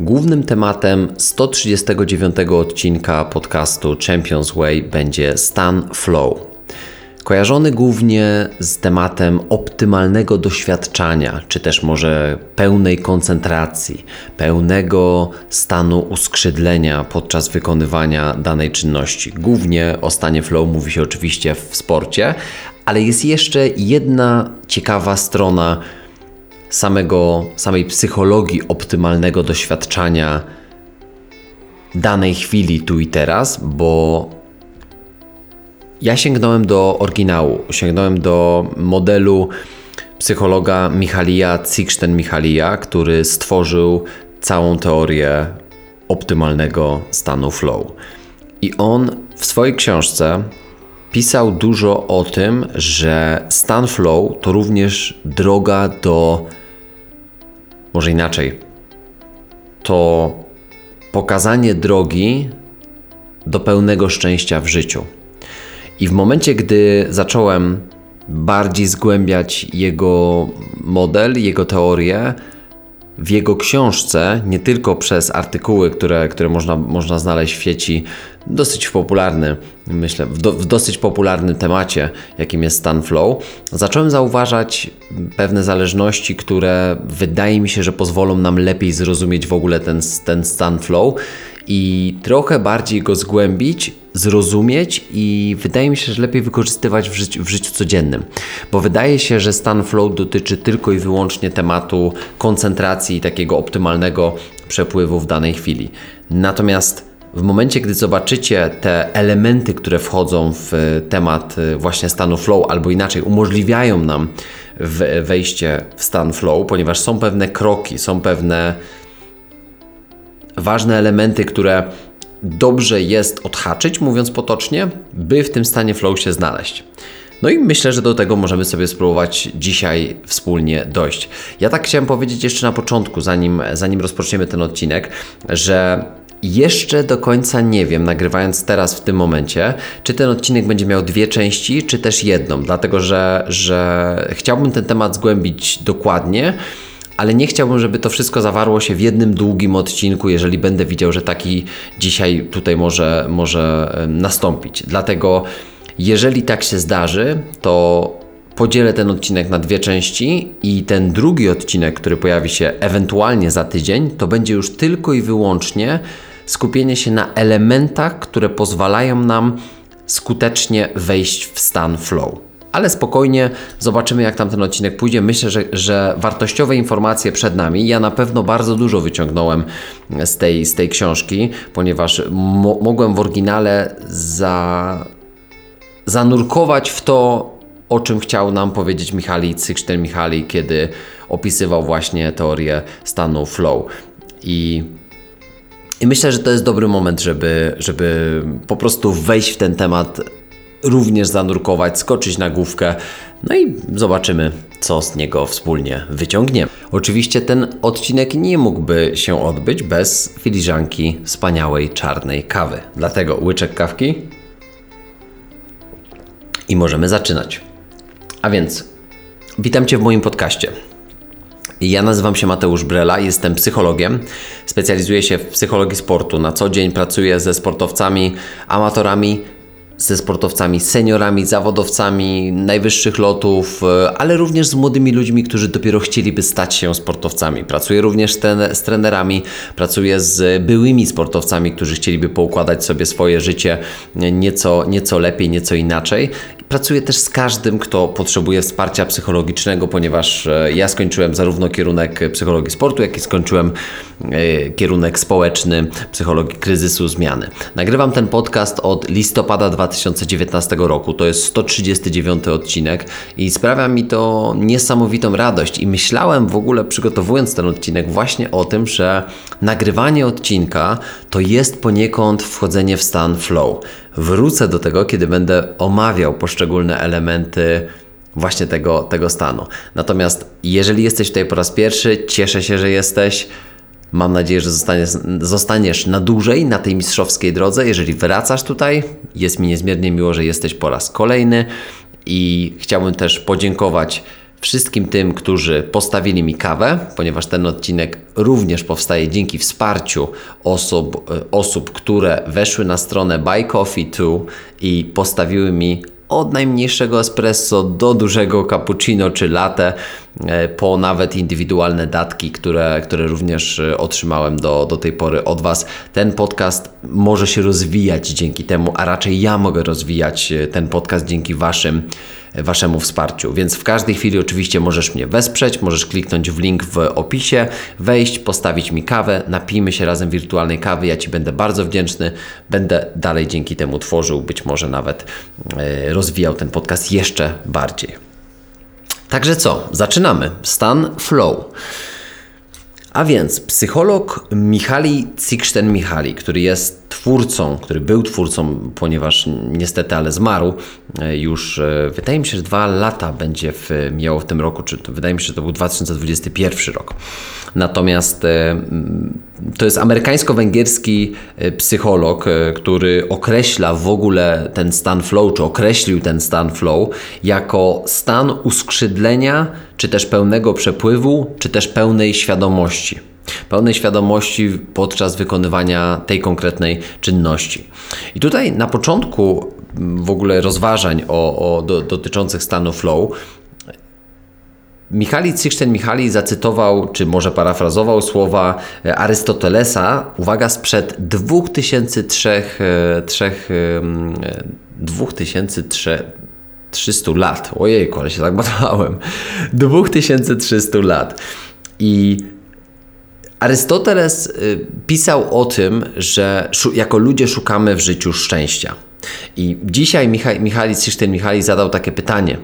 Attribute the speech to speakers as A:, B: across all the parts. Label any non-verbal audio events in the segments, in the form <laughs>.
A: Głównym tematem 139 odcinka podcastu Champions Way będzie stan flow. Kojarzony głównie z tematem optymalnego doświadczania, czy też może pełnej koncentracji, pełnego stanu uskrzydlenia podczas wykonywania danej czynności. Głównie o stanie flow mówi się oczywiście w sporcie, ale jest jeszcze jedna ciekawa strona samego, samej psychologii optymalnego doświadczania danej chwili tu i teraz, bo ja sięgnąłem do oryginału, sięgnąłem do modelu psychologa Michalija Cixten-Michalija, który stworzył całą teorię optymalnego stanu flow. I on w swojej książce pisał dużo o tym, że stan flow to również droga do może inaczej, to pokazanie drogi do pełnego szczęścia w życiu. I w momencie, gdy zacząłem bardziej zgłębiać jego model, jego teorię, w jego książce, nie tylko przez artykuły, które, które można, można znaleźć w sieci, dosyć popularny, myślę, w, do, w dosyć popularnym temacie, jakim jest stan flow, zacząłem zauważać pewne zależności, które wydaje mi się, że pozwolą nam lepiej zrozumieć w ogóle ten, ten stan flow i trochę bardziej go zgłębić, zrozumieć i wydaje mi się, że lepiej wykorzystywać w życiu, w życiu codziennym. Bo wydaje się, że stan flow dotyczy tylko i wyłącznie tematu koncentracji i takiego optymalnego przepływu w danej chwili. Natomiast w momencie, gdy zobaczycie te elementy, które wchodzą w temat y, właśnie stanu flow, albo inaczej umożliwiają nam wejście w stan flow, ponieważ są pewne kroki, są pewne ważne elementy, które dobrze jest odhaczyć, mówiąc potocznie, by w tym stanie flow się znaleźć. No i myślę, że do tego możemy sobie spróbować dzisiaj wspólnie dojść. Ja tak chciałem powiedzieć jeszcze na początku, zanim, zanim rozpoczniemy ten odcinek, że jeszcze do końca nie wiem, nagrywając teraz w tym momencie, czy ten odcinek będzie miał dwie części, czy też jedną, dlatego że, że chciałbym ten temat zgłębić dokładnie ale nie chciałbym, żeby to wszystko zawarło się w jednym długim odcinku, jeżeli będę widział, że taki dzisiaj tutaj może, może nastąpić. Dlatego, jeżeli tak się zdarzy, to podzielę ten odcinek na dwie części i ten drugi odcinek, który pojawi się ewentualnie za tydzień, to będzie już tylko i wyłącznie skupienie się na elementach, które pozwalają nam skutecznie wejść w stan flow ale spokojnie zobaczymy, jak tam ten odcinek pójdzie. Myślę, że, że wartościowe informacje przed nami. Ja na pewno bardzo dużo wyciągnąłem z tej, z tej książki, ponieważ mo mogłem w oryginale za, zanurkować w to, o czym chciał nam powiedzieć Michali Cykszten Michali, kiedy opisywał właśnie teorię stanu flow. I i myślę, że to jest dobry moment, żeby, żeby po prostu wejść w ten temat również zanurkować, skoczyć na główkę, no i zobaczymy, co z niego wspólnie wyciągniemy. Oczywiście ten odcinek nie mógłby się odbyć bez filiżanki wspaniałej czarnej kawy. Dlatego łyczek kawki i możemy zaczynać. A więc witam Cię w moim podcaście. Ja nazywam się Mateusz Brela, jestem psychologiem. Specjalizuję się w psychologii sportu. Na co dzień pracuję ze sportowcami, amatorami, ze sportowcami seniorami, zawodowcami najwyższych lotów, e, ale również z młodymi ludźmi, którzy dopiero chcieliby stać się sportowcami. Pracuję również z trenerami, pracuję z byłymi sportowcami, którzy chcieliby poukładać sobie swoje życie nieco, nieco lepiej, nieco inaczej. Pracuję też z każdym, kto potrzebuje wsparcia psychologicznego, ponieważ e, ja skończyłem zarówno kierunek psychologii sportu, jak i skończyłem e, kierunek społeczny psychologii kryzysu zmiany. Nagrywam ten podcast od listopada 2019 roku. To jest 139 odcinek i sprawia mi to niesamowitą radość. I myślałem w ogóle, przygotowując ten odcinek, właśnie o tym, że nagrywanie odcinka to jest poniekąd wchodzenie w stan flow. Wrócę do tego, kiedy będę omawiał poszczególne elementy właśnie tego, tego stanu. Natomiast jeżeli jesteś tutaj po raz pierwszy, cieszę się, że jesteś. Mam nadzieję, że zostaniesz, zostaniesz na dłużej na tej mistrzowskiej drodze. Jeżeli wracasz tutaj, jest mi niezmiernie miło, że jesteś po raz kolejny i chciałbym też podziękować wszystkim tym, którzy postawili mi kawę, ponieważ ten odcinek również powstaje dzięki wsparciu osób, e, osób które weszły na stronę Buy Coffee 2 i postawiły mi od najmniejszego espresso do dużego cappuccino czy latte, po nawet indywidualne datki, które, które również e, otrzymałem do, do tej pory od Was. Ten podcast może się rozwijać dzięki temu, a raczej ja mogę rozwijać e, ten podcast dzięki Waszym Waszemu wsparciu. Więc w każdej chwili oczywiście możesz mnie wesprzeć, możesz kliknąć w link w opisie, wejść, postawić mi kawę, napijmy się razem wirtualnej kawy, ja Ci będę bardzo wdzięczny, będę dalej dzięki temu tworzył, być może nawet e, rozwijał ten podcast jeszcze bardziej. Także co, zaczynamy. Stan flow. A więc psycholog Michali Cikszten-Michali, który jest twórcą, który był twórcą, ponieważ niestety, ale zmarł e, już, e, wydaje mi się, że dwa lata będzie w, miało w tym roku, czy to, wydaje mi się, że to był 2021 rok. Natomiast e, to jest amerykańsko-węgierski psycholog, który określa w ogóle ten stan flow, czy określił ten stan flow jako stan uskrzydlenia, czy też pełnego przepływu, czy też pełnej świadomości pełnej świadomości podczas wykonywania tej konkretnej czynności. I tutaj na początku w ogóle rozważań o, o do, dotyczących stanu flow Michali Cikszten-Michali zacytował, czy może parafrazował słowa Arystotelesa, uwaga, sprzed 2003, 2300 lat. Ojejku, ale się tak badałem. 2300 lat. I Arystoteles y, pisał o tym, że jako ludzie szukamy w życiu szczęścia. I dzisiaj Michali Ciszten Michali zadał takie pytanie.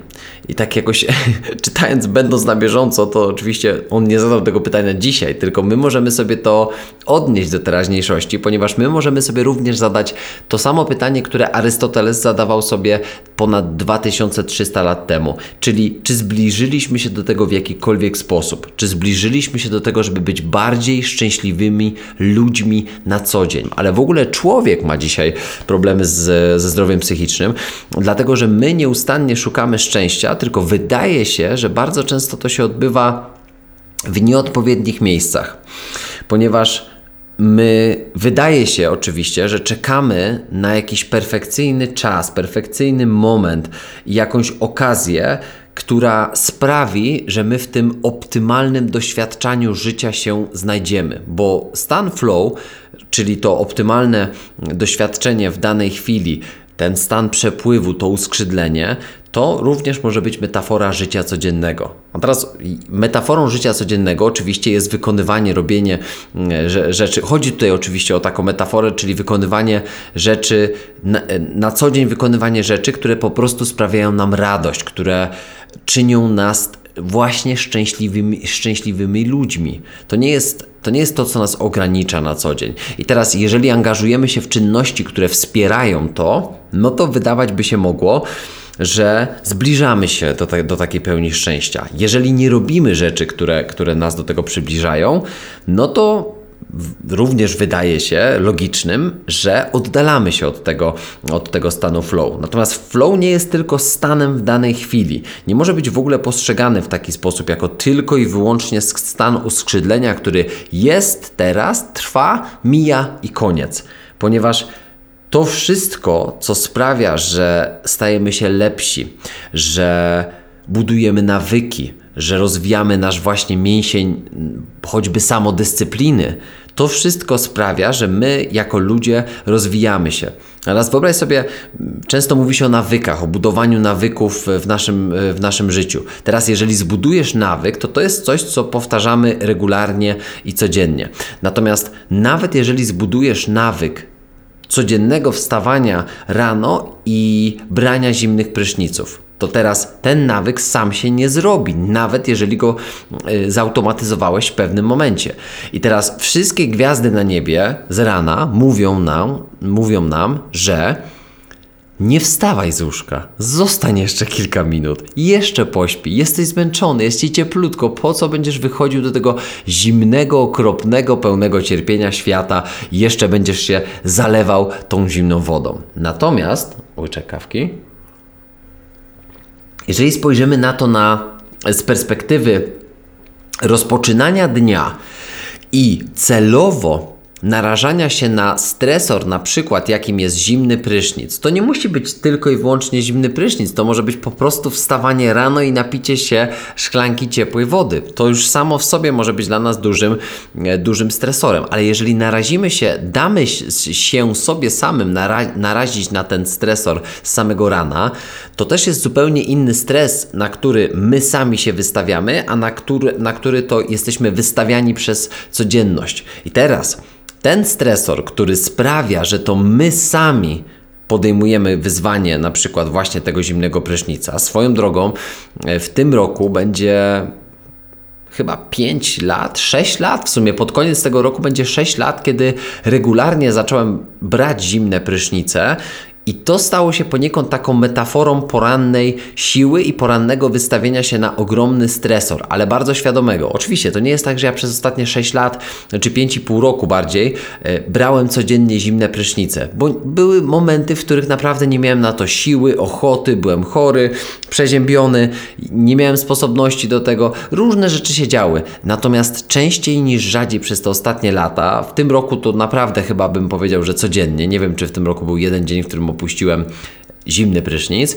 A: I tak jakoś <laughs> czytając, będąc na bieżąco, to oczywiście on nie zadał tego pytania dzisiaj, tylko my możemy sobie to odnieść do teraźniejszości, ponieważ my możemy sobie również zadać to samo pytanie, które Arystoteles zadawał sobie ponad 2300 lat temu. Czyli czy zbliżyliśmy się do tego w jakikolwiek sposób? Czy zbliżyliśmy się do tego, żeby być bardziej szczęśliwymi ludźmi na co dzień? Ale w ogóle człowiek ma dzisiaj problemy z ze zdrowiem psychicznym, dlatego że my nieustannie szukamy szczęścia, tylko wydaje się, że bardzo często to się odbywa w nieodpowiednich miejscach, ponieważ my wydaje się oczywiście, że czekamy na jakiś perfekcyjny czas, perfekcyjny moment jakąś okazję, która sprawi, że my w tym optymalnym doświadczaniu życia się znajdziemy, bo stan flow, czyli to optymalne doświadczenie w danej chwili, ten stan przepływu, to uskrzydlenie, to również może być metafora życia codziennego. A teraz metaforą życia codziennego oczywiście jest wykonywanie, robienie mm, rzeczy. Chodzi tutaj oczywiście o taką metaforę, czyli wykonywanie rzeczy, na, na co dzień wykonywanie rzeczy, które po prostu sprawiają nam radość, które czynią nas właśnie szczęśliwymi, szczęśliwymi ludźmi. To nie, jest, to nie jest to, co nas ogranicza na co dzień. I teraz, jeżeli angażujemy się w czynności, które wspierają to, no to wydawać by się mogło, że zbliżamy się do, do takiej pełni szczęścia. Jeżeli nie robimy rzeczy, które, które nas do tego przybliżają, no to również wydaje się logicznym, że oddalamy się od tego, od tego stanu flow. Natomiast flow nie jest tylko stanem w danej chwili. Nie może być w ogóle postrzegany w taki sposób, jako tylko i wyłącznie stan uskrzydlenia, który jest teraz, trwa, mija i koniec. Ponieważ to wszystko, co sprawia, że stajemy się lepsi, że budujemy nawyki, że rozwijamy nasz właśnie mięsień choćby samodyscypliny, to wszystko sprawia, że my jako ludzie rozwijamy się. Teraz wyobraź sobie, często mówi się o nawykach, o budowaniu nawyków w naszym, w naszym życiu. Teraz, jeżeli zbudujesz nawyk, to to jest coś, co powtarzamy regularnie i codziennie. Natomiast nawet jeżeli zbudujesz nawyk codziennego wstawania rano i brania zimnych pryszniców, to teraz ten nawyk sam się nie zrobi, nawet jeżeli go y, zautomatyzowałeś w pewnym momencie. I teraz wszystkie gwiazdy na niebie z rana mówią nam, mówią nam że nie wstawaj z łóżka, zostań jeszcze kilka minut, jeszcze pośpi, jesteś zmęczony, jest ci cieplutko, po co będziesz wychodził do tego zimnego, okropnego, pełnego cierpienia świata, jeszcze będziesz się zalewał tą zimną wodą. Natomiast, łyczek kawki, jeżeli spojrzymy na to na z perspektywy rozpoczynania dnia i celowo narażania się na stresor, na przykład jakim jest zimny prysznic, to nie musi być tylko i wyłącznie zimny prysznic, to może być po prostu wstawanie rano i napicie się szklanki ciepłej wody. To już samo w sobie może być dla nas dużym, e, dużym stresorem, ale jeżeli narazimy się, damy się sobie samym nara narazić na ten stresor z samego rana, to też jest zupełnie inny stres, na który my sami się wystawiamy, a na który, na który to jesteśmy wystawiani przez codzienność. I teraz ten stresor, który sprawia, że to my sami podejmujemy wyzwanie, na przykład właśnie tego zimnego prysznica, swoją drogą e, w tym roku będzie chyba 5 lat, 6 lat, w sumie pod koniec tego roku będzie 6 lat, kiedy regularnie zacząłem brać zimne prysznice i to stało się poniekąd taką metaforą porannej siły i porannego wystawienia się na ogromny stresor, ale bardzo świadomego. Oczywiście to nie jest tak, że ja przez ostatnie 6 lat, czy 5,5 roku bardziej, e, brałem codziennie zimne prysznice, bo były momenty, w których naprawdę nie miałem na to siły, ochoty, byłem chory, przeziębiony, nie miałem sposobności do tego. Różne rzeczy się działy. Natomiast częściej niż rzadziej przez te ostatnie lata, w tym roku to naprawdę chyba bym powiedział, że codziennie. Nie wiem, czy w tym roku był jeden dzień, w którym opuściłem zimny prysznic,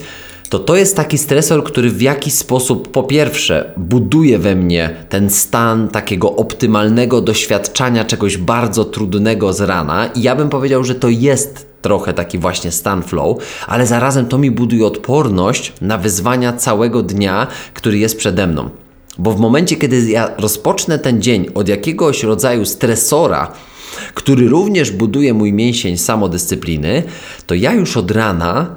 A: to to jest taki stresor, który w jakiś sposób po pierwsze buduje we mnie ten stan takiego optymalnego doświadczania czegoś bardzo trudnego z rana i ja bym powiedział, że to jest trochę taki właśnie stan flow, ale zarazem to mi buduje odporność na wyzwania całego dnia, który jest przede mną. Bo w momencie, kiedy ja rozpocznę ten dzień od jakiegoś rodzaju stresora, który również buduje mój mięsień samodyscypliny, to ja już od rana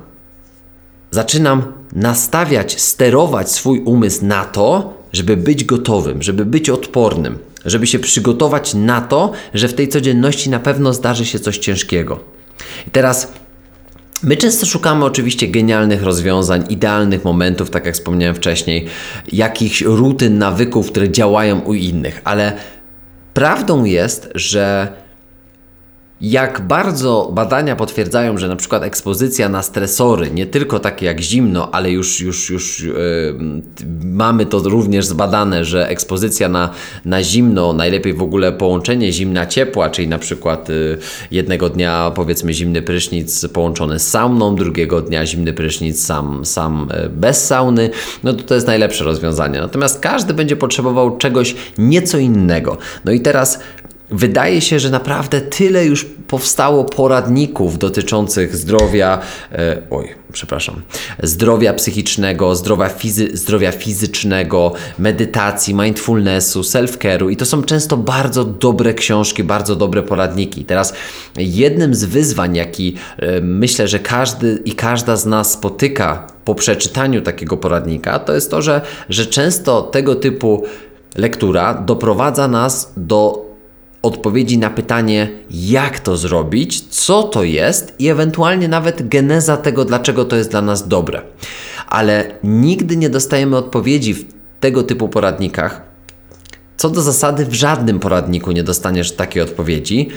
A: zaczynam nastawiać, sterować swój umysł na to, żeby być gotowym, żeby być odpornym, żeby się przygotować na to, że w tej codzienności na pewno zdarzy się coś ciężkiego. I teraz My często szukamy oczywiście genialnych rozwiązań, idealnych momentów, tak jak wspomniałem wcześniej, jakichś rutyn, nawyków, które działają u innych, ale prawdą jest, że jak bardzo badania potwierdzają, że na przykład ekspozycja na stresory, nie tylko takie jak zimno, ale już, już, już yy, mamy to również zbadane, że ekspozycja na, na zimno, najlepiej w ogóle połączenie zimna-ciepła, czyli na przykład yy, jednego dnia powiedzmy zimny prysznic połączony z sauną, drugiego dnia zimny prysznic sam, sam yy, bez sauny, no to to jest najlepsze rozwiązanie. Natomiast każdy będzie potrzebował czegoś nieco innego. No i teraz Wydaje się, że naprawdę tyle już powstało poradników dotyczących zdrowia, e, oj, przepraszam, zdrowia psychicznego, zdrowia, fizy zdrowia fizycznego, medytacji, mindfulnessu, self-care'u i to są często bardzo dobre książki, bardzo dobre poradniki. Teraz jednym z wyzwań, jaki e, myślę, że każdy i każda z nas spotyka po przeczytaniu takiego poradnika, to jest to, że, że często tego typu lektura doprowadza nas do odpowiedzi na pytanie, jak to zrobić, co to jest i ewentualnie nawet geneza tego, dlaczego to jest dla nas dobre. Ale nigdy nie dostajemy odpowiedzi w tego typu poradnikach. Co do zasady, w żadnym poradniku nie dostaniesz takiej odpowiedzi,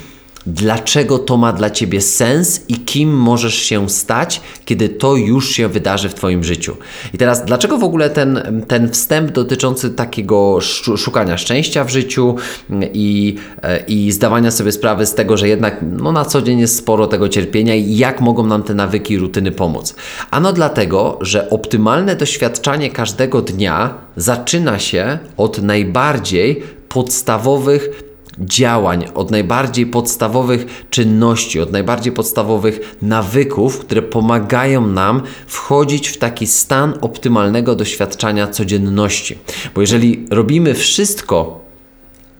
A: dlaczego to ma dla ciebie sens i kim możesz się stać, kiedy to już się wydarzy w twoim życiu. I teraz, dlaczego w ogóle ten, ten wstęp dotyczący takiego szukania szczęścia w życiu i, e, i zdawania sobie sprawy z tego, że jednak no, na co dzień jest sporo tego cierpienia i jak mogą nam te nawyki i rutyny pomóc? Ano dlatego, że optymalne doświadczanie każdego dnia zaczyna się od najbardziej podstawowych działań, od najbardziej podstawowych czynności, od najbardziej podstawowych nawyków, które pomagają nam wchodzić w taki stan optymalnego doświadczania codzienności. Bo jeżeli robimy wszystko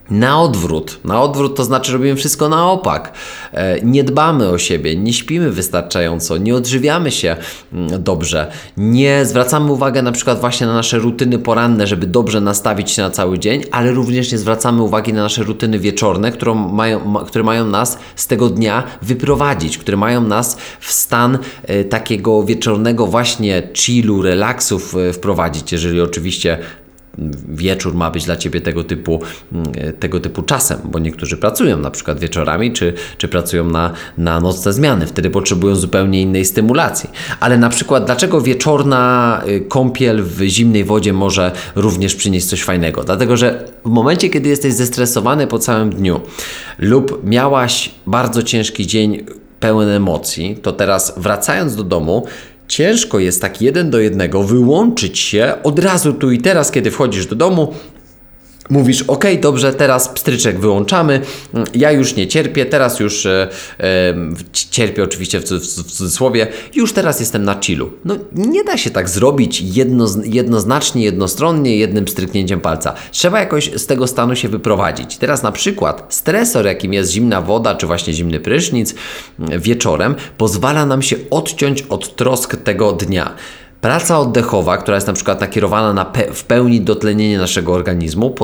A: na odwrót. Na odwrót to znaczy robimy wszystko na opak. E, nie dbamy o siebie, nie śpimy wystarczająco, nie odżywiamy się mm, dobrze, nie zwracamy uwagi na przykład właśnie na nasze rutyny poranne, żeby dobrze nastawić się na cały dzień, ale również nie zwracamy uwagi na nasze rutyny wieczorne, które mają, które mają nas z tego dnia wyprowadzić, które mają nas w stan e, takiego wieczornego właśnie chillu, relaksów e, wprowadzić, jeżeli oczywiście wieczór ma być dla Ciebie tego typu, mm, tego typu czasem, bo niektórzy pracują na przykład wieczorami, czy, czy pracują na, na nocne zmiany, wtedy potrzebują zupełnie innej stymulacji. Ale na przykład dlaczego wieczorna y, kąpiel w zimnej wodzie może również przynieść coś fajnego? Dlatego, że w momencie, kiedy jesteś zestresowany po całym dniu lub miałaś bardzo ciężki dzień pełen emocji, to teraz wracając do domu, ciężko jest tak jeden do jednego wyłączyć się od razu tu i teraz, kiedy wchodzisz do domu Mówisz, ok, dobrze, teraz pstryczek wyłączamy, ja już nie cierpię, teraz już e, cierpię oczywiście w, w, cudzysłowie, już teraz jestem na chillu. No nie da się tak zrobić jedno, jednoznacznie, jednostronnie, jednym stryknięciem palca. Trzeba jakoś z tego stanu się wyprowadzić. Teraz na przykład stresor, jakim jest zimna woda, czy właśnie zimny prysznic wieczorem, pozwala nam się odciąć od trosk tego dnia. Praca oddechowa, która jest na przykład nakierowana na pe w pełni dotlenienie naszego organizmu,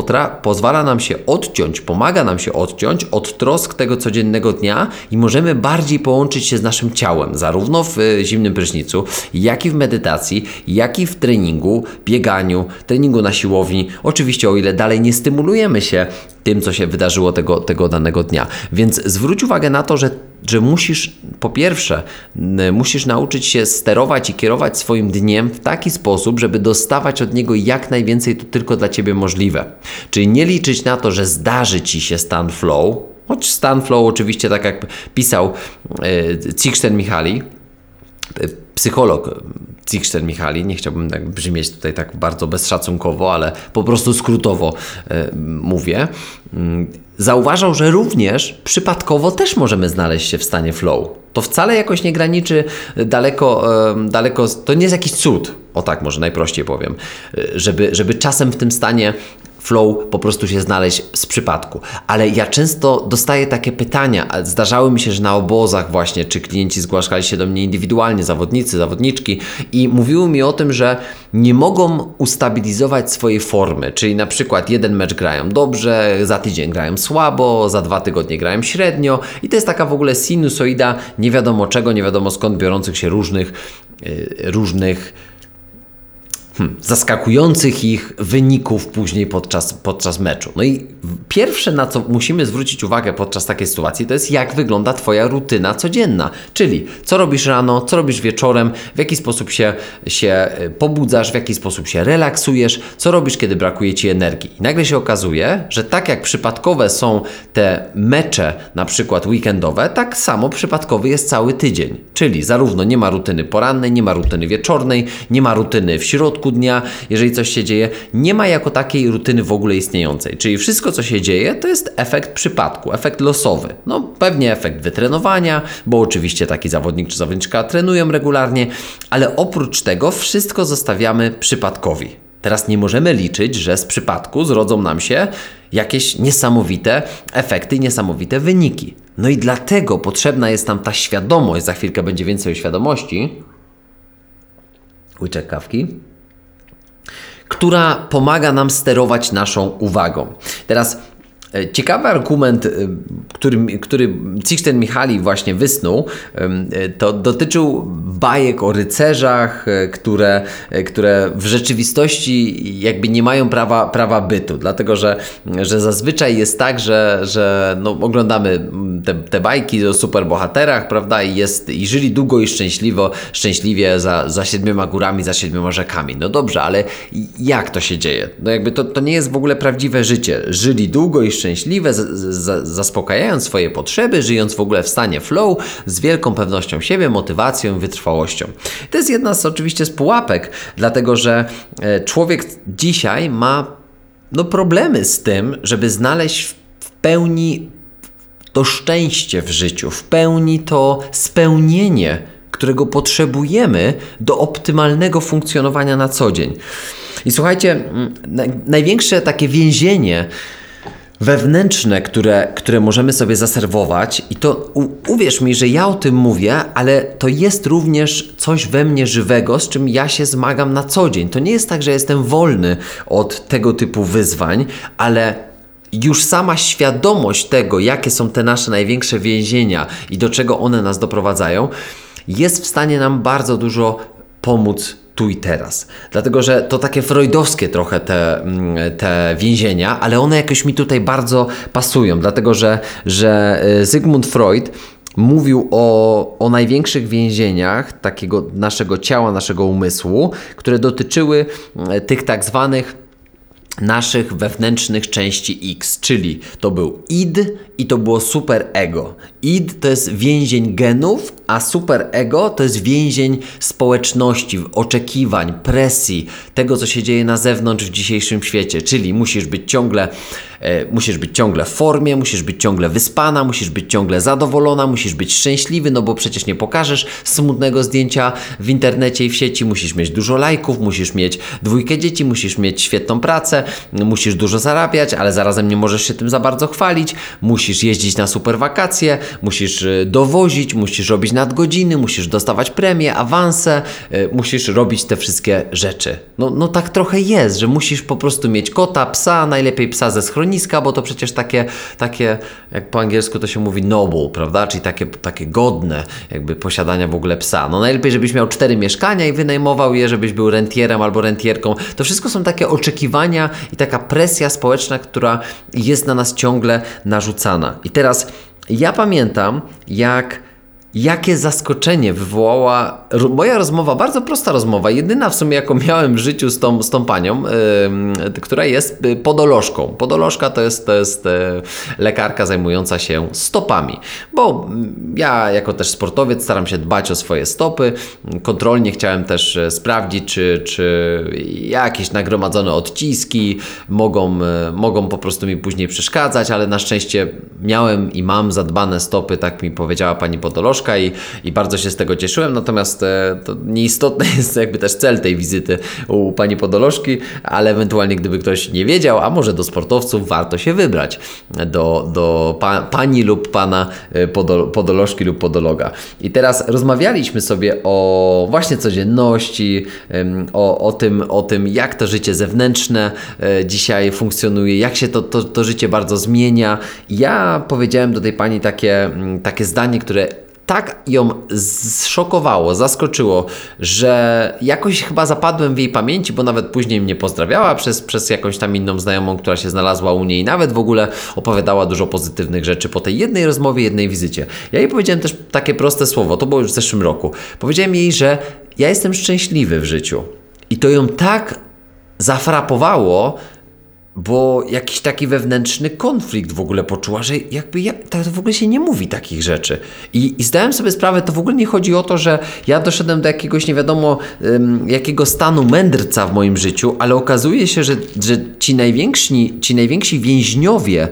A: pozwala nam się odciąć, pomaga nam się odciąć od trosk tego codziennego dnia i możemy bardziej połączyć się z naszym ciałem, zarówno w y, zimnym prysznicu, jak i w medytacji, jak i w treningu, bieganiu, treningu na siłowni. Oczywiście, o ile dalej nie stymulujemy się tym, co się wydarzyło tego, tego danego dnia. Więc zwróć uwagę na to, że że musisz, po pierwsze, musisz nauczyć się sterować i kierować swoim dniem w taki sposób, żeby dostawać od niego jak najwięcej to tylko dla ciebie możliwe. Czyli nie liczyć na to, że zdarzy ci się stan flow, choć stan flow oczywiście, tak jak pisał e, Cixten Michali, e, psycholog Cixten Michali, nie chciałbym tak brzmieć tutaj tak bardzo bezszacunkowo, ale po prostu skrótowo e, mówię, mm, zauważał, że również przypadkowo też możemy znaleźć się w stanie flow. To wcale jakoś nie graniczy daleko, daleko to nie jest jakiś cud, o tak może najprościej powiem, żeby, żeby czasem w tym stanie flow po prostu się znaleźć z przypadku. Ale ja często dostaję takie pytania, zdarzały mi się, że na obozach właśnie, czy klienci zgłaszali się do mnie indywidualnie, zawodnicy, zawodniczki i mówiły mi o tym, że nie mogą ustabilizować swojej formy, czyli na przykład jeden mecz grają dobrze, za tydzień grają słabo, za dwa tygodnie grają średnio i to jest taka w ogóle sinusoida nie wiadomo czego, nie wiadomo skąd biorących się różnych, yy, różnych hmm, zaskakujących ich wyników później podczas, podczas meczu. No i pierwsze, na co musimy zwrócić uwagę podczas takiej sytuacji, to jest jak wygląda Twoja rutyna codzienna. Czyli co robisz rano, co robisz wieczorem, w jaki sposób się, się e, pobudzasz, w jaki sposób się relaksujesz, co robisz, kiedy brakuje Ci energii. I nagle się okazuje, że tak jak przypadkowe są te mecze, na przykład weekendowe, tak samo przypadkowy jest cały tydzień. Czyli zarówno nie ma rutyny porannej, nie ma rutyny wieczornej, nie ma rutyny w środku, dnia, jeżeli coś się dzieje, nie ma jako takiej rutyny w ogóle istniejącej. Czyli wszystko, co się dzieje, to jest efekt przypadku, efekt losowy. No pewnie efekt wytrenowania, bo oczywiście taki zawodnik czy zawodniczka trenują regularnie, ale oprócz tego wszystko zostawiamy przypadkowi. Teraz nie możemy liczyć, że z przypadku zrodzą nam się jakieś niesamowite efekty, niesamowite wyniki. No i dlatego potrzebna jest nam ta świadomość, za chwilkę będzie więcej o świadomości. Łyczek kawki która pomaga nam sterować naszą uwagą. Teraz ciekawy argument, e, który, który Cichten Michali właśnie wysnuł, e, to dotyczył bajek o rycerzach, które, które w rzeczywistości jakby nie mają prawa, prawa bytu, dlatego że, że zazwyczaj jest tak, że, że no, oglądamy te, te bajki o superbohaterach, prawda, i, jest, i żyli długo i szczęśliwo, szczęśliwie za, za siedmioma górami, za siedmioma rzekami. No dobrze, ale jak to się dzieje? No jakby to, to nie jest w ogóle prawdziwe życie. Żyli długo i szczęśliwe, zaspokajając swoje potrzeby, żyjąc w ogóle w stanie flow, z wielką pewnością siebie, motywacją, wytrwałością. To jest jedna z oczywiście z pułapek, dlatego że e, człowiek dzisiaj ma no, problemy z tym, żeby znaleźć w pełni to szczęście w życiu, w pełni to spełnienie, którego potrzebujemy do optymalnego funkcjonowania na co dzień. I słuchajcie, największe takie więzienie, wewnętrzne, które, które możemy sobie zaserwować, i to u, uwierz mi, że ja o tym mówię, ale to jest również coś we mnie żywego, z czym ja się zmagam na co dzień. To nie jest tak, że jestem wolny od tego typu wyzwań, ale już sama świadomość tego, jakie są te nasze największe więzienia i do czego one nas doprowadzają, jest w stanie nam bardzo dużo pomóc tu i teraz. Dlatego, że to takie freudowskie trochę te, mm, te więzienia, ale one jakoś mi tutaj bardzo pasują, dlatego że, że Sigmund Freud mówił o, o największych więzieniach takiego naszego ciała, naszego umysłu, które dotyczyły y, tych tak zwanych naszych wewnętrznych części X, czyli to był id i to było super ego. Id to jest więzień genów, a super ego to jest więzień społeczności, oczekiwań, presji, tego co się dzieje na zewnątrz w dzisiejszym świecie, czyli musisz być ciągle e, musisz być ciągle w formie, musisz być ciągle wyspana, musisz być ciągle zadowolona, musisz być szczęśliwy, no bo przecież nie pokażesz smutnego zdjęcia w internecie i w sieci, musisz mieć dużo lajków, musisz mieć dwójkę dzieci, musisz mieć świetną pracę, musisz dużo zarabiać, ale zarazem nie możesz się tym za bardzo chwalić, musisz jeździć na super wakacje, musisz e, dowozić, musisz robić nadgodziny, musisz dostawać premie, awanse, e, musisz robić te wszystkie rzeczy. No, no tak trochę jest, że musisz po prostu mieć kota, psa, najlepiej psa ze schroniska, bo to przecież takie, takie jak po angielsku to się mówi noble, prawda? Czyli takie, takie godne jakby posiadania w ogóle psa. No najlepiej, żebyś miał cztery mieszkania i wynajmował je, żebyś był rentierem albo rentierką. To wszystko są takie oczekiwania i taka presja społeczna, która jest na nas ciągle narzucana. I teraz ja pamiętam, jak Jakie zaskoczenie wywołała moja rozmowa, bardzo prosta rozmowa, jedyna w sumie jaką miałem w życiu z tą, z tą panią, yy, która jest y, podolożką. Podolożka to jest, to jest yy, lekarka zajmująca się stopami, bo ja jako też sportowiec staram się dbać o swoje stopy, kontrolnie chciałem też e, sprawdzić, czy, czy jakieś nagromadzone odciski mogą, e, mogą po prostu mi później przeszkadzać, ale na szczęście miałem i mam zadbane stopy, tak mi powiedziała pani podolożka, i, i bardzo się z tego cieszyłem, natomiast to nieistotny <laughs> jest jakby też cel tej wizyty u pani podolożki, ale ewentualnie gdyby ktoś nie wiedział, a może do sportowców warto się wybrać do, do pa, pani lub pana e, podol, podolożki lub podologa. I teraz rozmawialiśmy sobie o właśnie codzienności, o, o, tym, o tym, jak to życie zewnętrzne e, dzisiaj funkcjonuje, jak się to, to, to życie bardzo zmienia. Ja powiedziałem do tej pani takie, takie zdanie, które tak ją zszokowało, zaskoczyło, że jakoś chyba zapadłem w jej pamięci, bo nawet później mnie pozdrawiała przez, przez jakąś tam inną znajomą, która się znalazła u niej i nawet w ogóle opowiadała dużo pozytywnych rzeczy po tej jednej rozmowie, jednej wizycie. Ja jej powiedziałem też takie proste słowo, to było już w zeszłym roku. Powiedziałem jej, że ja jestem szczęśliwy w życiu. I to ją tak zafrapowało, bo jakiś taki wewnętrzny konflikt w ogóle poczuła, że jakby ja, to w ogóle się nie mówi takich rzeczy. I, I zdałem sobie sprawę, to w ogóle nie chodzi o to, że ja doszedłem do jakiegoś nie wiadomo um, jakiego stanu mędrca w moim życiu, ale okazuje się, że, że ci, najwięksi, ci najwięksi więźniowie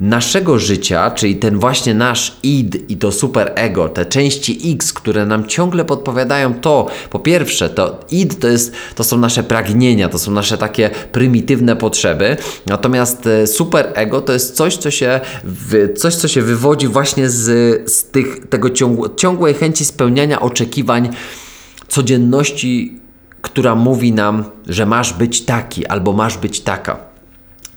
A: naszego życia, czyli ten właśnie nasz id i to super ego, te części X, które nam ciągle podpowiadają to, po pierwsze, to id to, jest, to są nasze pragnienia, to są nasze takie prymitywne potrzeby, natomiast e, super ego to jest coś, co się, coś, co się wywodzi właśnie z, z tych, tego ciągłe, ciągłej chęci spełniania oczekiwań codzienności, która mówi nam, że masz być taki albo masz być taka.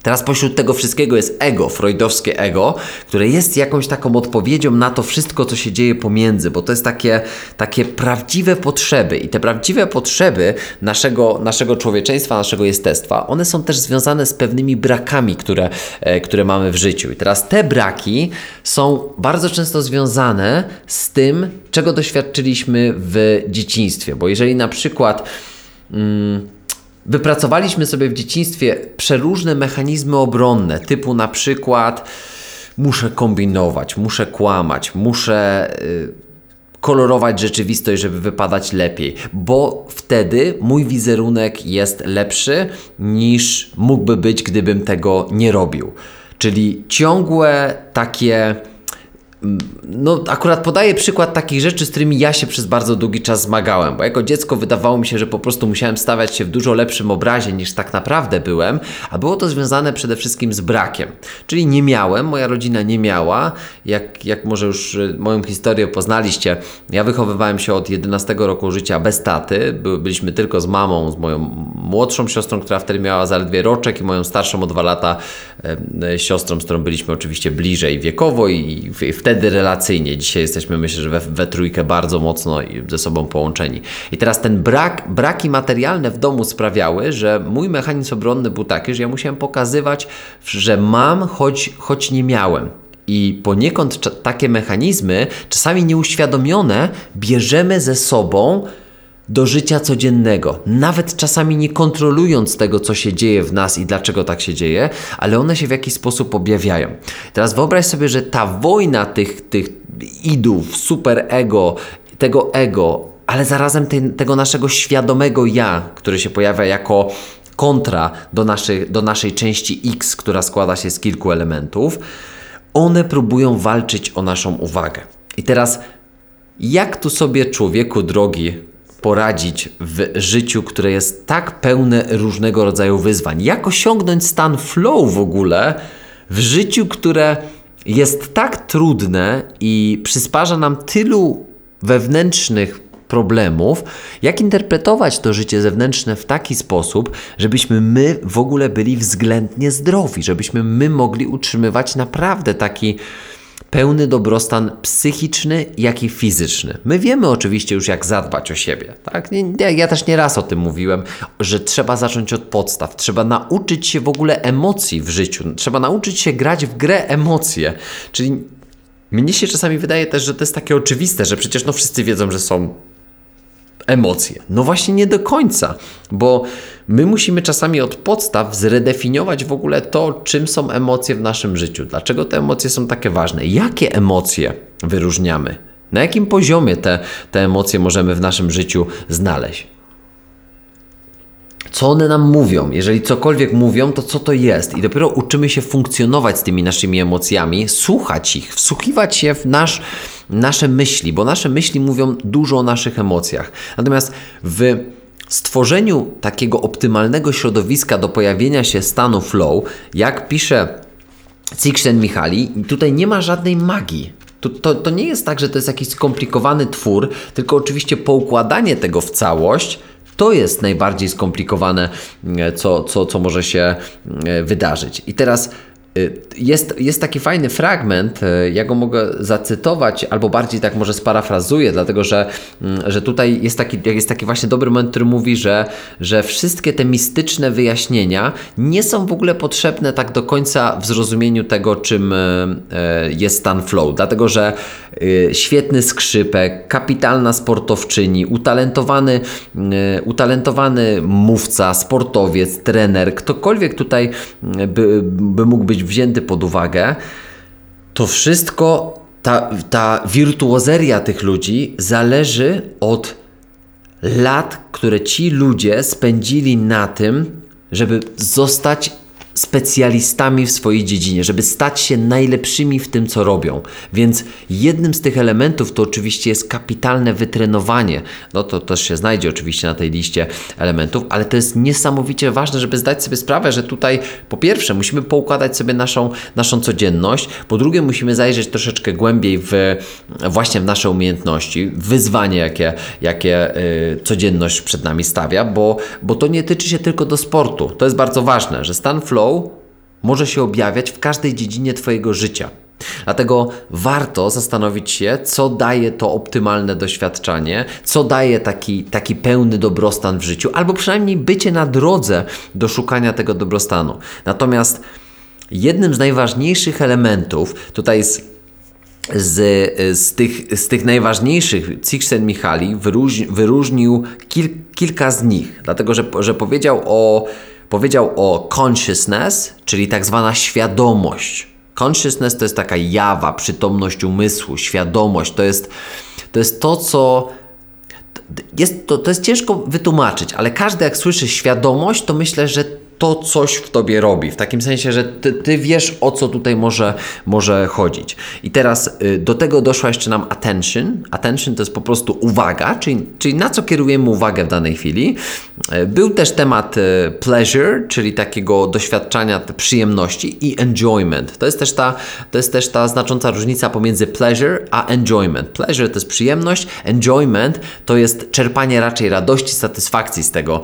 A: Teraz pośród tego wszystkiego jest ego, freudowskie ego, które jest jakąś taką odpowiedzią na to wszystko, co się dzieje pomiędzy, bo to jest takie, takie prawdziwe potrzeby i te prawdziwe potrzeby naszego, naszego człowieczeństwa, naszego jestestwa, one są też związane z pewnymi brakami, które, e, które mamy w życiu. I teraz te braki są bardzo często związane z tym, czego doświadczyliśmy w dzieciństwie, bo jeżeli na przykład... Mm, Wypracowaliśmy sobie w dzieciństwie przeróżne mechanizmy obronne, typu na przykład muszę kombinować, muszę kłamać, muszę y, kolorować rzeczywistość, żeby wypadać lepiej, bo wtedy mój wizerunek jest lepszy niż mógłby być, gdybym tego nie robił. Czyli ciągłe takie no, akurat podaję przykład takich rzeczy, z którymi ja się przez bardzo długi czas zmagałem, bo jako dziecko wydawało mi się, że po prostu musiałem stawiać się w dużo lepszym obrazie niż tak naprawdę byłem, a było to związane przede wszystkim z brakiem. Czyli nie miałem, moja rodzina nie miała, jak, jak może już y, moją historię poznaliście, ja wychowywałem się od 11 roku życia bez taty, By, byliśmy tylko z mamą, z moją młodszą siostrą, która wtedy miała zaledwie roczek i moją starszą o dwa lata e, siostrą, z którą byliśmy oczywiście bliżej wiekowo i, i wtedy wtedy relacyjnie. Dzisiaj jesteśmy, myślę, że we, we trójkę bardzo mocno ze sobą połączeni. I teraz ten brak, braki materialne w domu sprawiały, że mój mechanizm obronny był taki, że ja musiałem pokazywać, że mam, choć, choć nie miałem. I poniekąd takie mechanizmy, czasami nieuświadomione, bierzemy ze sobą do życia codziennego, nawet czasami nie kontrolując tego, co się dzieje w nas i dlaczego tak się dzieje, ale one się w jakiś sposób objawiają. Teraz wyobraź sobie, że ta wojna tych, tych idów, super ego, tego ego, ale zarazem te, tego naszego świadomego ja, który się pojawia jako kontra do, naszej do naszej części X, która składa się z kilku elementów, one próbują walczyć o naszą uwagę. I teraz, jak tu sobie człowieku drogi poradzić w życiu, które jest tak pełne różnego rodzaju wyzwań? Jak osiągnąć stan flow w ogóle w życiu, które jest tak trudne i przysparza nam tylu wewnętrznych problemów, jak interpretować to życie zewnętrzne w taki sposób, żebyśmy my w ogóle byli względnie zdrowi, żebyśmy my mogli utrzymywać naprawdę taki pełny dobrostan psychiczny, jak i fizyczny. My wiemy oczywiście już, jak zadbać o siebie. Tak? Ja też nie raz o tym mówiłem, że trzeba zacząć od podstaw. Trzeba nauczyć się w ogóle emocji w życiu. Trzeba nauczyć się grać w grę emocje. Czyli mnie się czasami wydaje też, że to jest takie oczywiste, że przecież no wszyscy wiedzą, że są emocje. No właśnie nie do końca, bo my musimy czasami od podstaw zredefiniować w ogóle to, czym są emocje w naszym życiu. Dlaczego te emocje są takie ważne? Jakie emocje wyróżniamy? Na jakim poziomie te, te emocje możemy w naszym życiu znaleźć? Co one nam mówią. Jeżeli cokolwiek mówią, to co to jest? I dopiero uczymy się funkcjonować z tymi naszymi emocjami, słuchać ich, wsłuchiwać się w nasz, nasze myśli, bo nasze myśli mówią dużo o naszych emocjach. Natomiast w stworzeniu takiego optymalnego środowiska do pojawienia się stanu flow, jak pisze Cixen-Michali, tutaj nie ma żadnej magii. To, to, to nie jest tak, że to jest jakiś skomplikowany twór, tylko oczywiście poukładanie tego w całość to jest najbardziej skomplikowane, e, co, co, co może się e, wydarzyć. I teraz jest, jest taki fajny fragment, y, ja go mogę zacytować, albo bardziej tak może sparafrazuję, dlatego że, mm, że tutaj jest taki, jest taki właśnie dobry moment, który mówi, że, że wszystkie te mistyczne wyjaśnienia nie są w ogóle potrzebne tak do końca w zrozumieniu tego, czym y, jest stan flow, dlatego że świetny skrzypek, kapitalna sportowczyni, utalentowany, utalentowany mówca, sportowiec, trener, ktokolwiek tutaj by, by mógł być wzięty pod uwagę, to wszystko, ta, ta wirtuozeria tych ludzi zależy od lat, które ci ludzie spędzili na tym, żeby zostać specjalistami w swojej dziedzinie, żeby stać się najlepszymi w tym, co robią. Więc jednym z tych elementów to oczywiście jest kapitalne wytrenowanie. No to też się znajdzie oczywiście na tej liście elementów, ale to jest niesamowicie ważne, żeby zdać sobie sprawę, że tutaj po pierwsze musimy poukładać sobie naszą, naszą codzienność, po drugie musimy zajrzeć troszeczkę głębiej w, właśnie w nasze umiejętności, wyzwanie, jakie, jakie yy, codzienność przed nami stawia, bo, bo to nie tyczy się tylko do sportu. To jest bardzo ważne, że stan flow flow może się objawiać w każdej dziedzinie Twojego życia. Dlatego warto zastanowić się, co daje to optymalne doświadczenie, co daje taki, taki pełny dobrostan w życiu, albo przynajmniej bycie na drodze do szukania tego dobrostanu. Natomiast jednym z najważniejszych elementów, tutaj jest z, z, tych, z tych najważniejszych Cixen-Michali wyróżnił kil, kilka z nich, dlatego że, że powiedział o powiedział o consciousness, czyli tak zwana świadomość. Consciousness to jest taka jawa, przytomność umysłu, świadomość. To jest to, jest to co. Jest, to, to jest ciężko wytłumaczyć, ale każdy jak słyszy świadomość, to myślę, że to coś w tobie robi. W takim sensie, że ty, ty, wiesz, o co tutaj może, może chodzić. I teraz y, do tego doszła jeszcze nam attention. Attention to jest po prostu uwaga, czyli, czyli na co kierujemy uwagę w danej chwili. Y, był też temat y, pleasure, czyli takiego doświadczania przyjemności i enjoyment. To jest też ta, to jest też ta znacząca różnica pomiędzy pleasure a enjoyment. Pleasure to jest przyjemność, enjoyment to jest czerpanie raczej radości, satysfakcji z tego,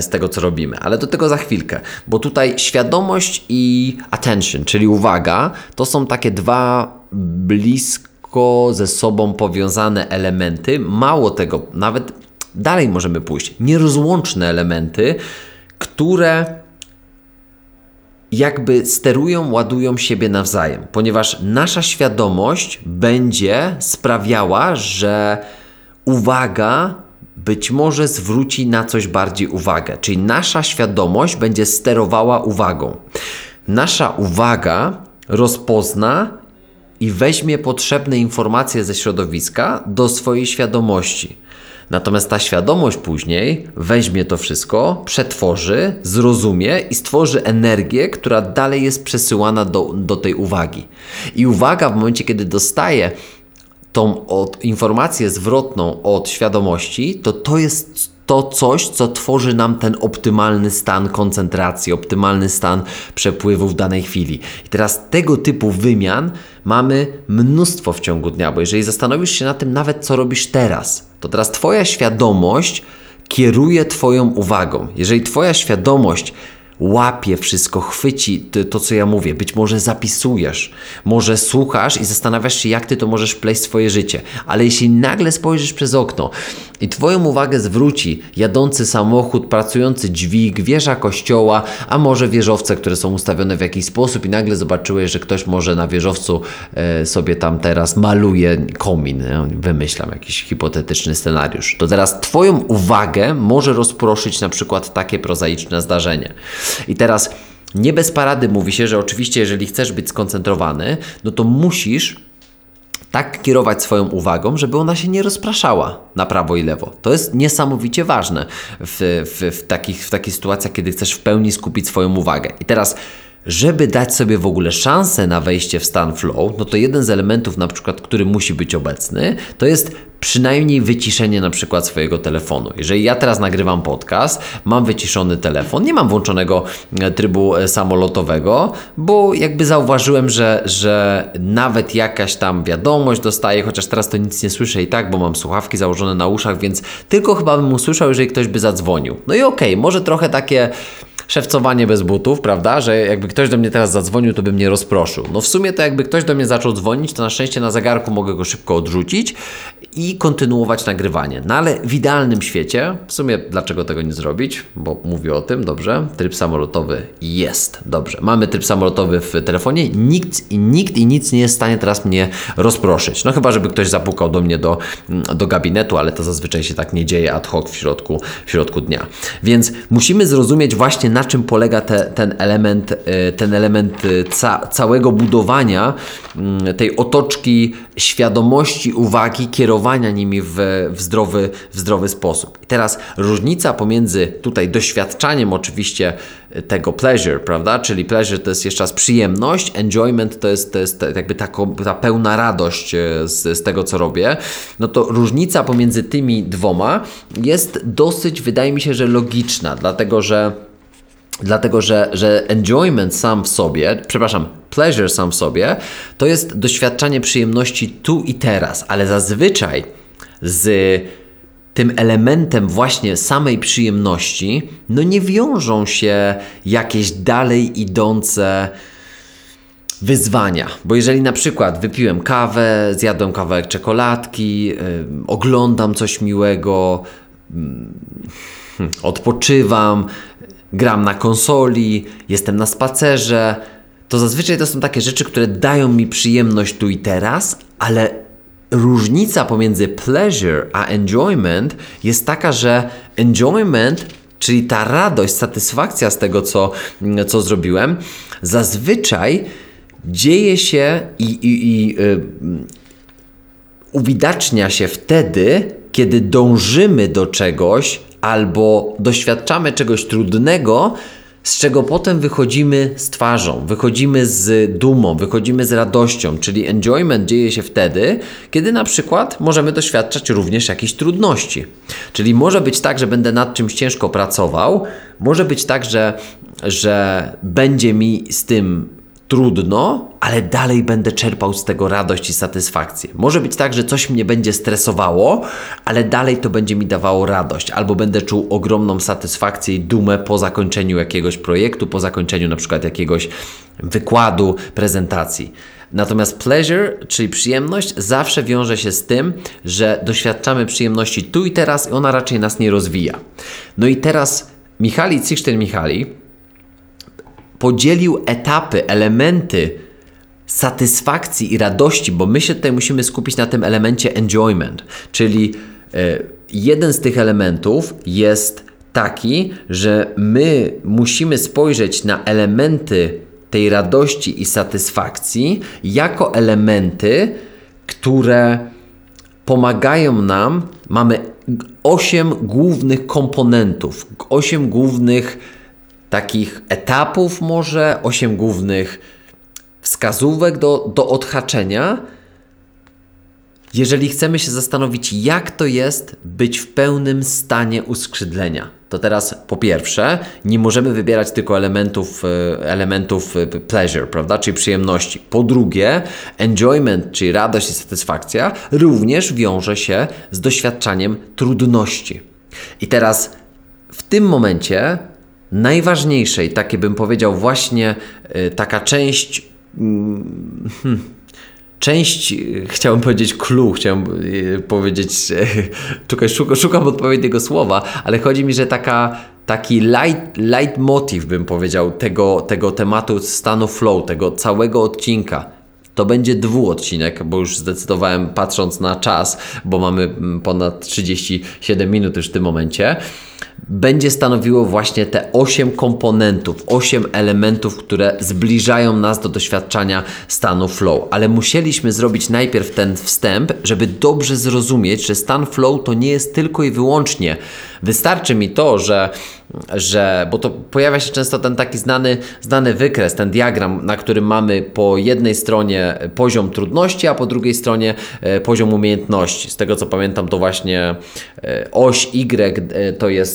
A: z tego co robimy. Ale do tego za chwilkę bo tutaj świadomość i attention, czyli uwaga, to są takie dwa blisko ze sobą powiązane elementy. Mało tego, nawet dalej możemy pójść. Nierozłączne elementy, które jakby sterują, ładują siebie nawzajem, ponieważ nasza świadomość będzie sprawiała, że uwaga być może zwróci na coś bardziej uwagę, czyli nasza świadomość będzie sterowała uwagą. Nasza uwaga rozpozna i weźmie potrzebne informacje ze środowiska do swojej świadomości. Natomiast ta świadomość później weźmie to wszystko, przetworzy, zrozumie i stworzy energię, która dalej jest przesyłana do, do tej uwagi. I uwaga w momencie, kiedy dostaje tą od, informację zwrotną od świadomości, to to jest to coś, co tworzy nam ten optymalny stan koncentracji, optymalny stan przepływu w danej chwili. I teraz tego typu wymian mamy mnóstwo w ciągu dnia, bo jeżeli zastanowisz się na tym nawet, co robisz teraz, to teraz Twoja świadomość kieruje Twoją uwagą. Jeżeli Twoja świadomość łapie wszystko, chwyci to, to, co ja mówię. Być może zapisujesz, może słuchasz i zastanawiasz się, jak ty to możesz wpleść w swoje życie. Ale jeśli nagle spojrzysz przez okno i Twoją uwagę zwróci jadący samochód, pracujący dźwig, wieża kościoła, a może wieżowce, które są ustawione w jakiś sposób i nagle zobaczyłeś, że ktoś może na wieżowcu e, sobie tam teraz maluje komin. Wymyślam jakiś hipotetyczny scenariusz. To teraz Twoją uwagę może rozproszyć na przykład takie prozaiczne zdarzenie. I teraz nie bez parady mówi się, że oczywiście jeżeli chcesz być skoncentrowany, no to musisz tak kierować swoją uwagą, żeby ona się nie rozpraszała na prawo i lewo. To jest niesamowicie ważne w, w, w, takich, w takich sytuacjach, kiedy chcesz w pełni skupić swoją uwagę. I teraz żeby dać sobie w ogóle szansę na wejście w stan flow, no to jeden z elementów, na przykład, który musi być obecny, to jest przynajmniej wyciszenie na przykład swojego telefonu. Jeżeli ja teraz nagrywam podcast, mam wyciszony telefon, nie mam włączonego e, trybu e, samolotowego, bo jakby zauważyłem, że, że nawet jakaś tam wiadomość dostaję, chociaż teraz to nic nie słyszę i tak, bo mam słuchawki założone na uszach, więc tylko chyba bym usłyszał, jeżeli ktoś by zadzwonił. No i okej, okay, może trochę takie szewcowanie bez butów, prawda? Że jakby ktoś do mnie teraz zadzwonił, to by mnie rozproszył. No w sumie to jakby ktoś do mnie zaczął dzwonić, to na szczęście na zegarku mogę go szybko odrzucić i kontynuować nagrywanie. No ale w idealnym świecie, w sumie dlaczego tego nie zrobić? Bo mówię o tym, dobrze? Tryb samolotowy jest, dobrze. Mamy tryb samolotowy w telefonie, nikt i nikt i nic nie jest w stanie teraz mnie rozproszyć. No chyba, żeby ktoś zapukał do mnie do, do gabinetu, ale to zazwyczaj się tak nie dzieje ad hoc w środku, w środku dnia. Więc musimy zrozumieć właśnie na czym polega te, ten element, y, ten element y, ca, całego budowania mm, tej otoczki świadomości, uwagi, kierowania nimi w, w, zdrowy, w zdrowy sposób. I teraz różnica pomiędzy tutaj doświadczaniem oczywiście tego pleasure, prawda? Czyli pleasure to jest jeszcze raz przyjemność, enjoyment to jest, to jest jakby ta, ta pełna radość e, z, z tego, co robię. No to różnica pomiędzy tymi dwoma jest dosyć, wydaje mi się, że logiczna, dlatego że Dlatego, że, że enjoyment sam w sobie, przepraszam, pleasure sam w sobie, to jest doświadczanie przyjemności tu i teraz, ale zazwyczaj z tym elementem właśnie samej przyjemności, no nie wiążą się jakieś dalej idące wyzwania. Bo jeżeli na przykład wypiłem kawę, zjadłem kawałek czekoladki, yy, oglądam coś miłego, yy, <laughs> odpoczywam, gram na konsoli, jestem na spacerze, to zazwyczaj to są takie rzeczy, które dają mi przyjemność tu i teraz, ale różnica pomiędzy pleasure a enjoyment jest taka, że enjoyment, czyli ta radość, satysfakcja z tego, co, co zrobiłem, zazwyczaj dzieje się i, i, i yy, uwidacznia się wtedy, kiedy dążymy do czegoś albo doświadczamy czegoś trudnego, z czego potem wychodzimy z twarzą, wychodzimy z dumą, wychodzimy z radością, czyli enjoyment dzieje się wtedy, kiedy na przykład możemy doświadczać również jakichś trudności. Czyli może być tak, że będę nad czymś ciężko pracował, może być tak, że, że będzie mi z tym trudno, ale dalej będę czerpał z tego radość i satysfakcję. Może być tak, że coś mnie będzie stresowało, ale dalej to będzie mi dawało radość, albo będę czuł ogromną satysfakcję i dumę po zakończeniu jakiegoś projektu, po zakończeniu na przykład jakiegoś wykładu, prezentacji. Natomiast pleasure, czyli przyjemność, zawsze wiąże się z tym, że doświadczamy przyjemności tu i teraz i ona raczej nas nie rozwija. No i teraz Michali Cichtel-Michali podzielił etapy, elementy satysfakcji i radości, bo my się tutaj musimy skupić na tym elemencie enjoyment, czyli e, jeden z tych elementów jest taki, że my musimy spojrzeć na elementy tej radości i satysfakcji jako elementy, które pomagają nam. Mamy osiem głównych komponentów, osiem głównych takich etapów, może osiem głównych wskazówek do, do odhaczenia, jeżeli chcemy się zastanowić, jak to jest być w pełnym stanie uskrzydlenia, to teraz po pierwsze, nie możemy wybierać tylko elementów, e, elementów e, pleasure, prawda, czyli przyjemności. Po drugie, enjoyment, czyli radość i satysfakcja, również wiąże się z doświadczaniem trudności. I teraz w tym momencie najważniejsze i takie bym powiedział właśnie e, taka część. Hmm, część, chciałem powiedzieć clue, chciałem e, powiedzieć, tutaj szukam, szukam odpowiedniego słowa, ale chodzi mi, że taka, taki light, light motive, bym powiedział, tego, tego tematu stanu flow, tego całego odcinka. To będzie dwuodcinek, bo już zdecydowałem patrząc na czas, bo mamy mm, ponad 37 minut już w tym momencie będzie stanowiło właśnie te 8 komponentów, 8 elementów, które zbliżają nas do doświadczania stanu flow. Ale musieliśmy zrobić najpierw ten wstęp, żeby dobrze zrozumieć, że stan flow to nie jest tylko i wyłącznie. Wystarczy mi to, że że, bo to pojawia się często ten taki znany, znany wykres, ten diagram, na którym mamy po jednej stronie poziom trudności, a po drugiej stronie e, poziom umiejętności. Z tego co pamiętam, to właśnie e, oś Y e, to jest,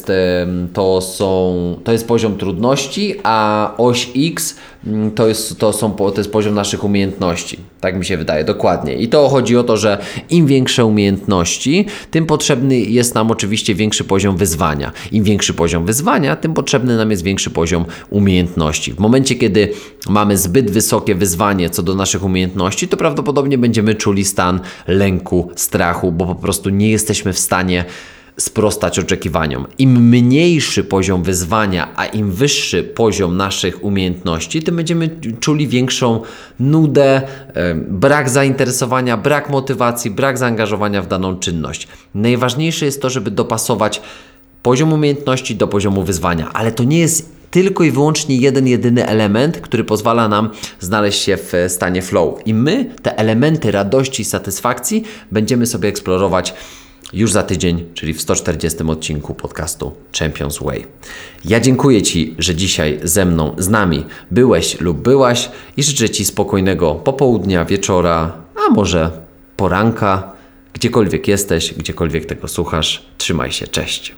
A: to są, to jest poziom trudności, a oś X mm, to jest, to, są, to jest poziom naszych umiejętności. Tak mi się wydaje, dokładnie. I to chodzi o to, że im większe umiejętności, tym potrzebny jest nam oczywiście większy poziom wyzwania. Im większy poziom wyzwania, tym potrzebny nam jest większy poziom umiejętności. W momencie, kiedy mamy zbyt wysokie wyzwanie co do naszych umiejętności, to prawdopodobnie będziemy czuli stan lęku, strachu, bo po prostu nie jesteśmy w stanie sprostać oczekiwaniom. Im mniejszy poziom wyzwania, a im wyższy poziom naszych umiejętności, tym będziemy czuli większą nudę, brak zainteresowania, brak motywacji, brak zaangażowania w daną czynność. Najważniejsze jest to, żeby dopasować poziom umiejętności do poziomu wyzwania, ale to nie jest tylko i wyłącznie jeden, jedyny element, który pozwala nam znaleźć się w stanie flow. I my te elementy radości i satysfakcji będziemy sobie eksplorować już za tydzień, czyli w 140 odcinku podcastu Champions Way. Ja dziękuję Ci, że dzisiaj ze mną, z nami byłeś lub byłaś i życzę Ci spokojnego popołudnia, wieczora, a może poranka, gdziekolwiek jesteś, gdziekolwiek tego słuchasz. Trzymaj się, cześć.